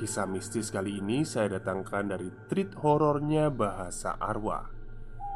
Kisah mistis kali ini saya datangkan dari treat horornya Bahasa Arwah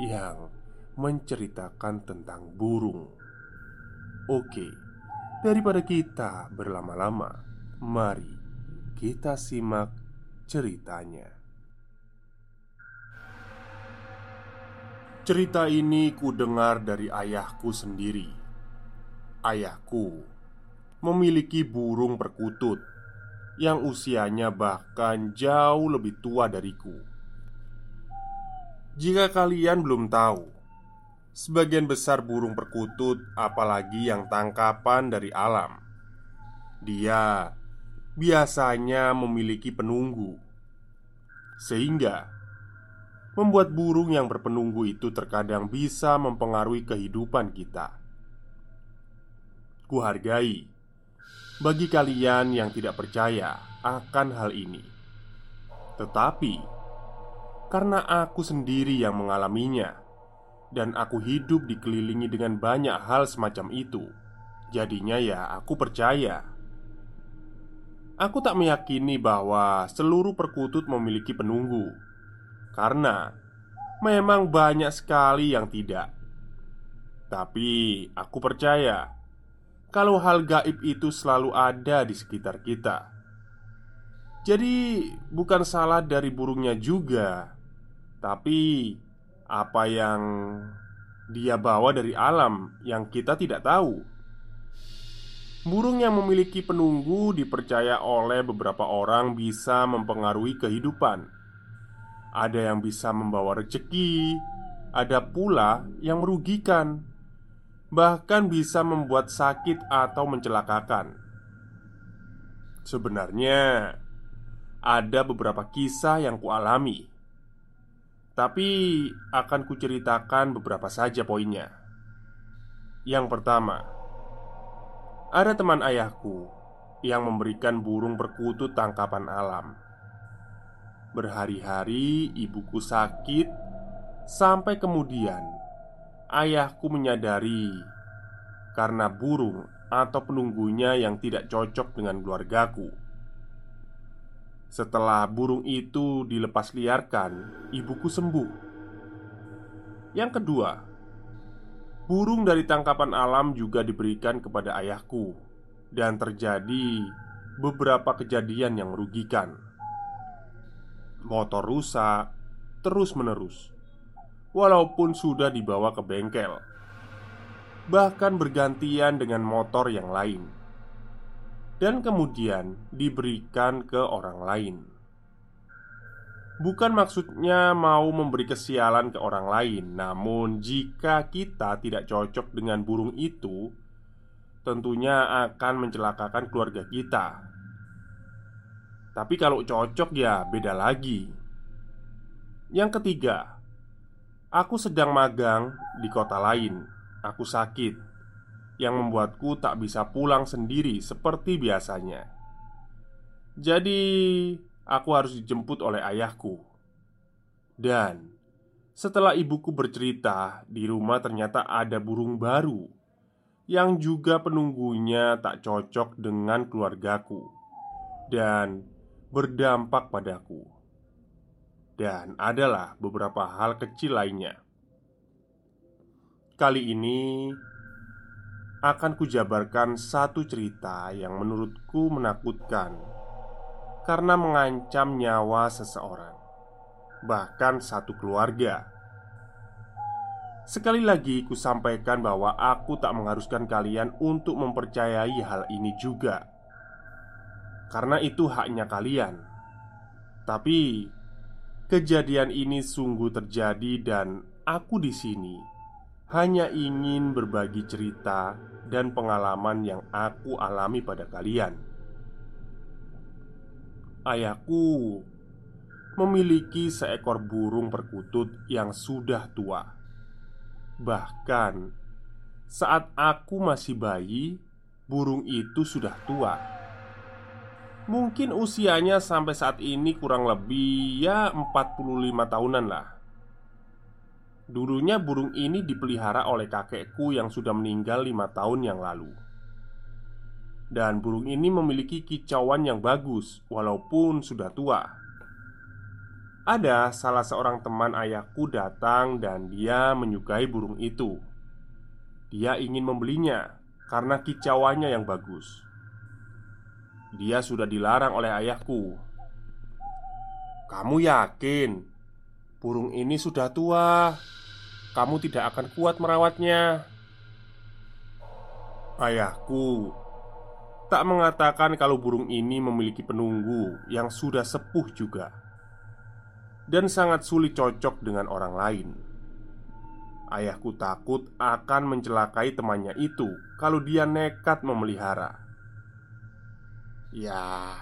Yang menceritakan tentang burung. Oke, daripada kita berlama-lama Mari kita simak ceritanya. Cerita ini ku dengar dari ayahku sendiri. Ayahku memiliki burung perkutut yang usianya bahkan jauh lebih tua dariku. Jika kalian belum tahu, sebagian besar burung perkutut, apalagi yang tangkapan dari alam, dia biasanya memiliki penunggu, sehingga membuat burung yang berpenunggu itu terkadang bisa mempengaruhi kehidupan kita. Kuhargai bagi kalian yang tidak percaya akan hal ini. Tetapi karena aku sendiri yang mengalaminya dan aku hidup dikelilingi dengan banyak hal semacam itu, jadinya ya aku percaya. Aku tak meyakini bahwa seluruh perkutut memiliki penunggu, karena memang banyak sekali yang tidak. Tapi aku percaya kalau hal gaib itu selalu ada di sekitar kita. Jadi, bukan salah dari burungnya juga, tapi apa yang dia bawa dari alam yang kita tidak tahu. Burung yang memiliki penunggu dipercaya oleh beberapa orang bisa mempengaruhi kehidupan. Ada yang bisa membawa rezeki, ada pula yang merugikan bahkan bisa membuat sakit atau mencelakakan. Sebenarnya ada beberapa kisah yang kualami, tapi akan kuceritakan beberapa saja poinnya. Yang pertama, ada teman ayahku yang memberikan burung perkutut tangkapan alam. Berhari-hari ibuku sakit sampai kemudian ayahku menyadari karena burung atau penunggunya yang tidak cocok dengan keluargaku. Setelah burung itu dilepas liarkan, ibuku sembuh. Yang kedua, burung dari tangkapan alam juga diberikan kepada ayahku, dan terjadi beberapa kejadian yang merugikan. Motor rusak terus-menerus walaupun sudah dibawa ke bengkel, bahkan bergantian dengan motor yang lain, dan kemudian diberikan ke orang lain. Bukan maksudnya mau memberi kesialan ke orang lain, namun jika kita tidak cocok dengan burung itu, tentunya akan mencelakakan keluarga kita. Tapi kalau cocok, ya beda lagi. Yang ketiga, Aku sedang magang di kota lain. Aku sakit yang membuatku tak bisa pulang sendiri seperti biasanya. Jadi, aku harus dijemput oleh ayahku. Dan setelah ibuku bercerita, di rumah ternyata ada burung baru yang juga penunggunya tak cocok dengan keluargaku dan berdampak padaku. Dan adalah beberapa hal kecil lainnya. Kali ini akan kujabarkan satu cerita yang menurutku menakutkan karena mengancam nyawa seseorang, bahkan satu keluarga. Sekali lagi, ku sampaikan bahwa aku tak mengharuskan kalian untuk mempercayai hal ini juga, karena itu haknya kalian. Tapi kejadian ini sungguh terjadi, dan aku di sini hanya ingin berbagi cerita dan pengalaman yang aku alami pada kalian. Ayahku memiliki seekor burung perkutut yang sudah tua Bahkan saat aku masih bayi, burung itu sudah tua. Mungkin usianya sampai saat ini kurang lebih ya 45 tahunan lah. Dulunya burung ini dipelihara oleh kakekku yang sudah meninggal lima tahun yang lalu Dan burung ini memiliki kicauan yang bagus walaupun sudah tua ada salah seorang teman ayahku datang dan dia menyukai burung itu. Dia ingin membelinya karena kicauannya yang bagus. Dia sudah dilarang oleh ayahku. "Kamu yakin burung ini sudah tua? Kamu tidak akan kuat merawatnya." Ayahku tak mengatakan kalau burung ini memiliki penunggu yang sudah sepuh juga dan sangat sulit cocok dengan orang lain. Ayahku takut akan mencelakai temannya itu kalau dia nekat memelihara. Ya,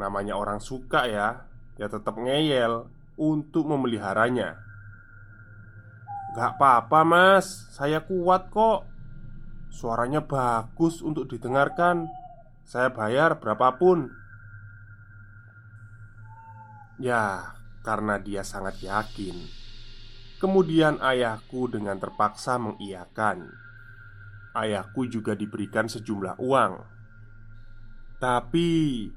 namanya orang suka ya, ya tetap ngeyel untuk memeliharanya. Gak apa-apa, Mas. Saya kuat kok. Suaranya bagus untuk didengarkan. Saya bayar berapapun. Ya, karena dia sangat yakin. Kemudian ayahku dengan terpaksa mengiyakan. Ayahku juga diberikan sejumlah uang. Tapi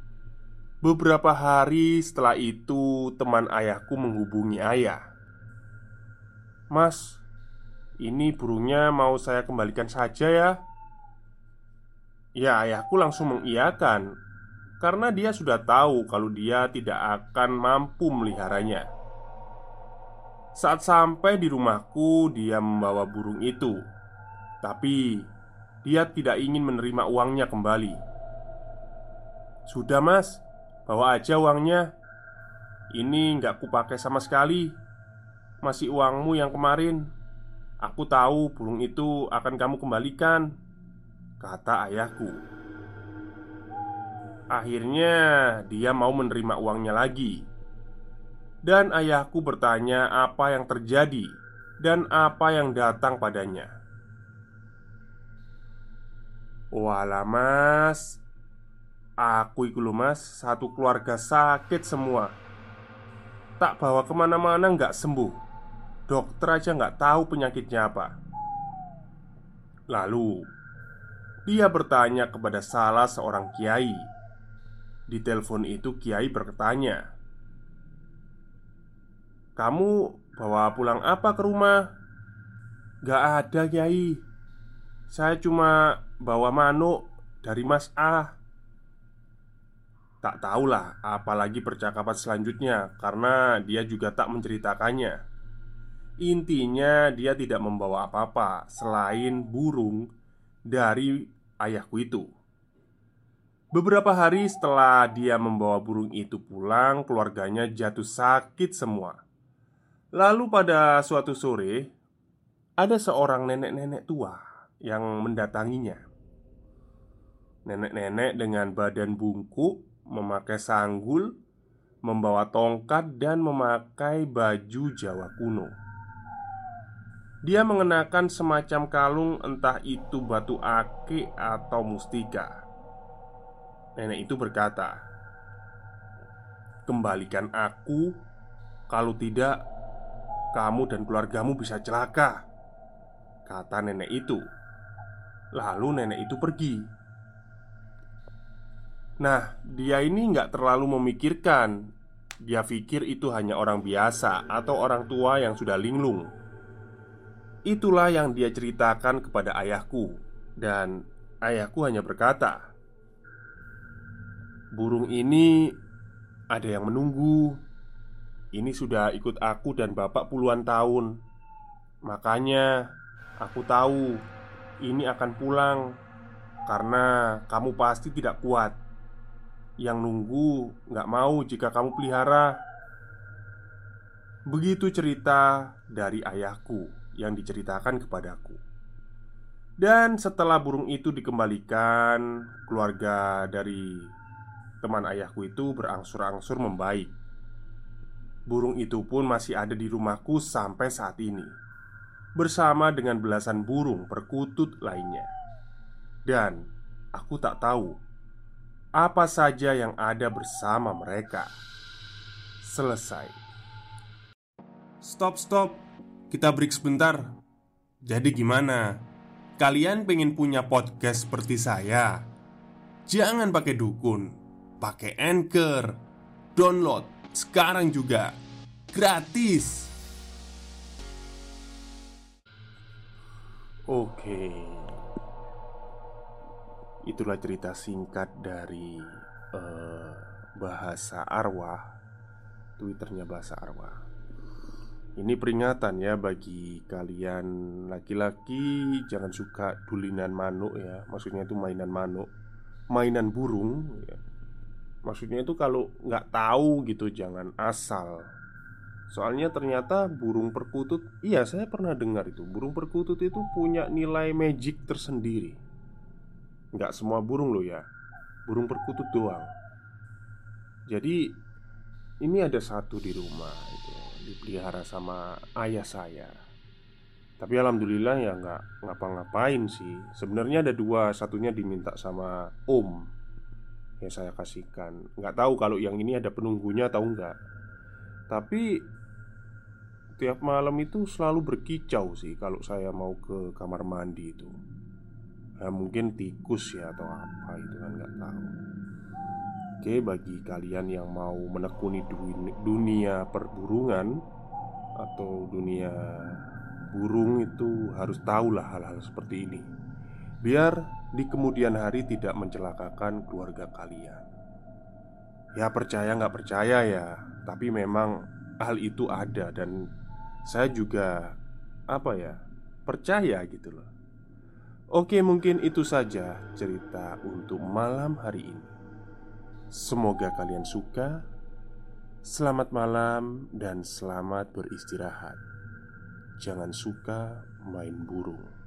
beberapa hari setelah itu, teman ayahku menghubungi ayah. "Mas, ini burungnya mau saya kembalikan saja ya." Ya, ayahku langsung mengiyakan karena dia sudah tahu kalau dia tidak akan mampu meliharanya. Saat sampai di rumahku, dia membawa burung itu, tapi dia tidak ingin menerima uangnya kembali. "Sudah, Mas, bawa aja uangnya. Ini nggak kupakai sama sekali. Masih uangmu yang kemarin. Aku tahu burung itu akan kamu kembalikan," kata ayahku. Akhirnya dia mau menerima uangnya lagi Dan ayahku bertanya apa yang terjadi Dan apa yang datang padanya Walah mas Aku iku mas. Satu keluarga sakit semua. Tak bawa ke mana-mana nggak sembuh. Dokter aja nggak tahu penyakitnya apa. Lalu Dia bertanya kepada salah seorang kiai. Di telepon itu Kiai bertanya Kamu bawa pulang apa ke rumah? Gak ada Kiai. Saya cuma bawa manuk dari Mas A Tak tahulah apalagi percakapan selanjutnya Karena dia juga tak menceritakannya Intinya dia tidak membawa apa-apa Selain burung dari ayahku itu Beberapa hari setelah dia membawa burung itu pulang, keluarganya jatuh sakit semua. Lalu, pada suatu sore, ada seorang nenek-nenek tua yang mendatanginya. Nenek-nenek dengan badan bungkuk, memakai sanggul, membawa tongkat, dan memakai baju Jawa kuno. Dia mengenakan semacam kalung entah itu batu ake atau mustika. Nenek itu berkata Kembalikan aku. Kalau tidak Kamu dan keluargamu bisa celaka Kata nenek itu. Lalu nenek itu pergi Nah, dia ini nggak terlalu memikirkan Dia pikir itu hanya orang biasa Atau orang tua yang sudah linglung Itulah yang dia ceritakan kepada ayahku, dan ayahku hanya berkata, "Burung ini ada yang menunggu. Ini sudah ikut aku dan bapak puluhan tahun, makanya aku tahu ini akan pulang karena kamu pasti tidak kuat. Yang nunggu nggak mau jika kamu pelihara." Begitu cerita dari ayahku yang diceritakan kepadaku. Dan setelah burung itu dikembalikan, keluarga dari teman ayahku itu berangsur-angsur membaik. Burung itu pun masih ada di rumahku sampai saat ini, bersama dengan belasan burung perkutut lainnya. Dan aku tak tahu apa saja yang ada bersama mereka. Selesai. Stop, stop. Kita break sebentar Jadi gimana? Kalian pengen punya podcast seperti saya? Jangan pakai dukun Pakai Anchor Download sekarang juga Gratis Oke Itulah cerita singkat dari uh, Bahasa Arwah Twitternya Bahasa Arwah. Ini peringatan ya bagi kalian laki-laki Jangan suka dulinan manuk ya. Maksudnya itu mainan manuk Mainan burung ya. Maksudnya itu kalau nggak tahu gitu jangan asal. Soalnya ternyata burung perkutut Iya saya pernah dengar itu Burung perkutut itu punya nilai magic tersendiri Nggak semua burung loh ya. Burung perkutut doang. Jadi Ini ada satu di rumah itu dipelihara sama ayah saya. Tapi alhamdulillah ya nggak ngapa-ngapain sih. Sebenarnya ada dua, satunya diminta sama om Yang saya kasihkan. Nggak tahu kalau yang ini ada penunggunya atau enggak Tapi Tiap malam itu selalu berkicau sih Kalau saya mau ke kamar mandi itu Ya mungkin tikus ya atau apa itu kan nggak tahu. Oke, bagi kalian yang mau menekuni dunia perburungan atau dunia burung itu harus tahulah hal-hal seperti ini. Biar di kemudian hari tidak mencelakakan keluarga kalian. Ya percaya nggak percaya ya Tapi memang hal itu ada dan saya juga Apa ya Percaya gitu loh Oke mungkin itu saja cerita untuk malam hari ini Semoga kalian suka. Selamat malam dan selamat beristirahat. Jangan suka main burung.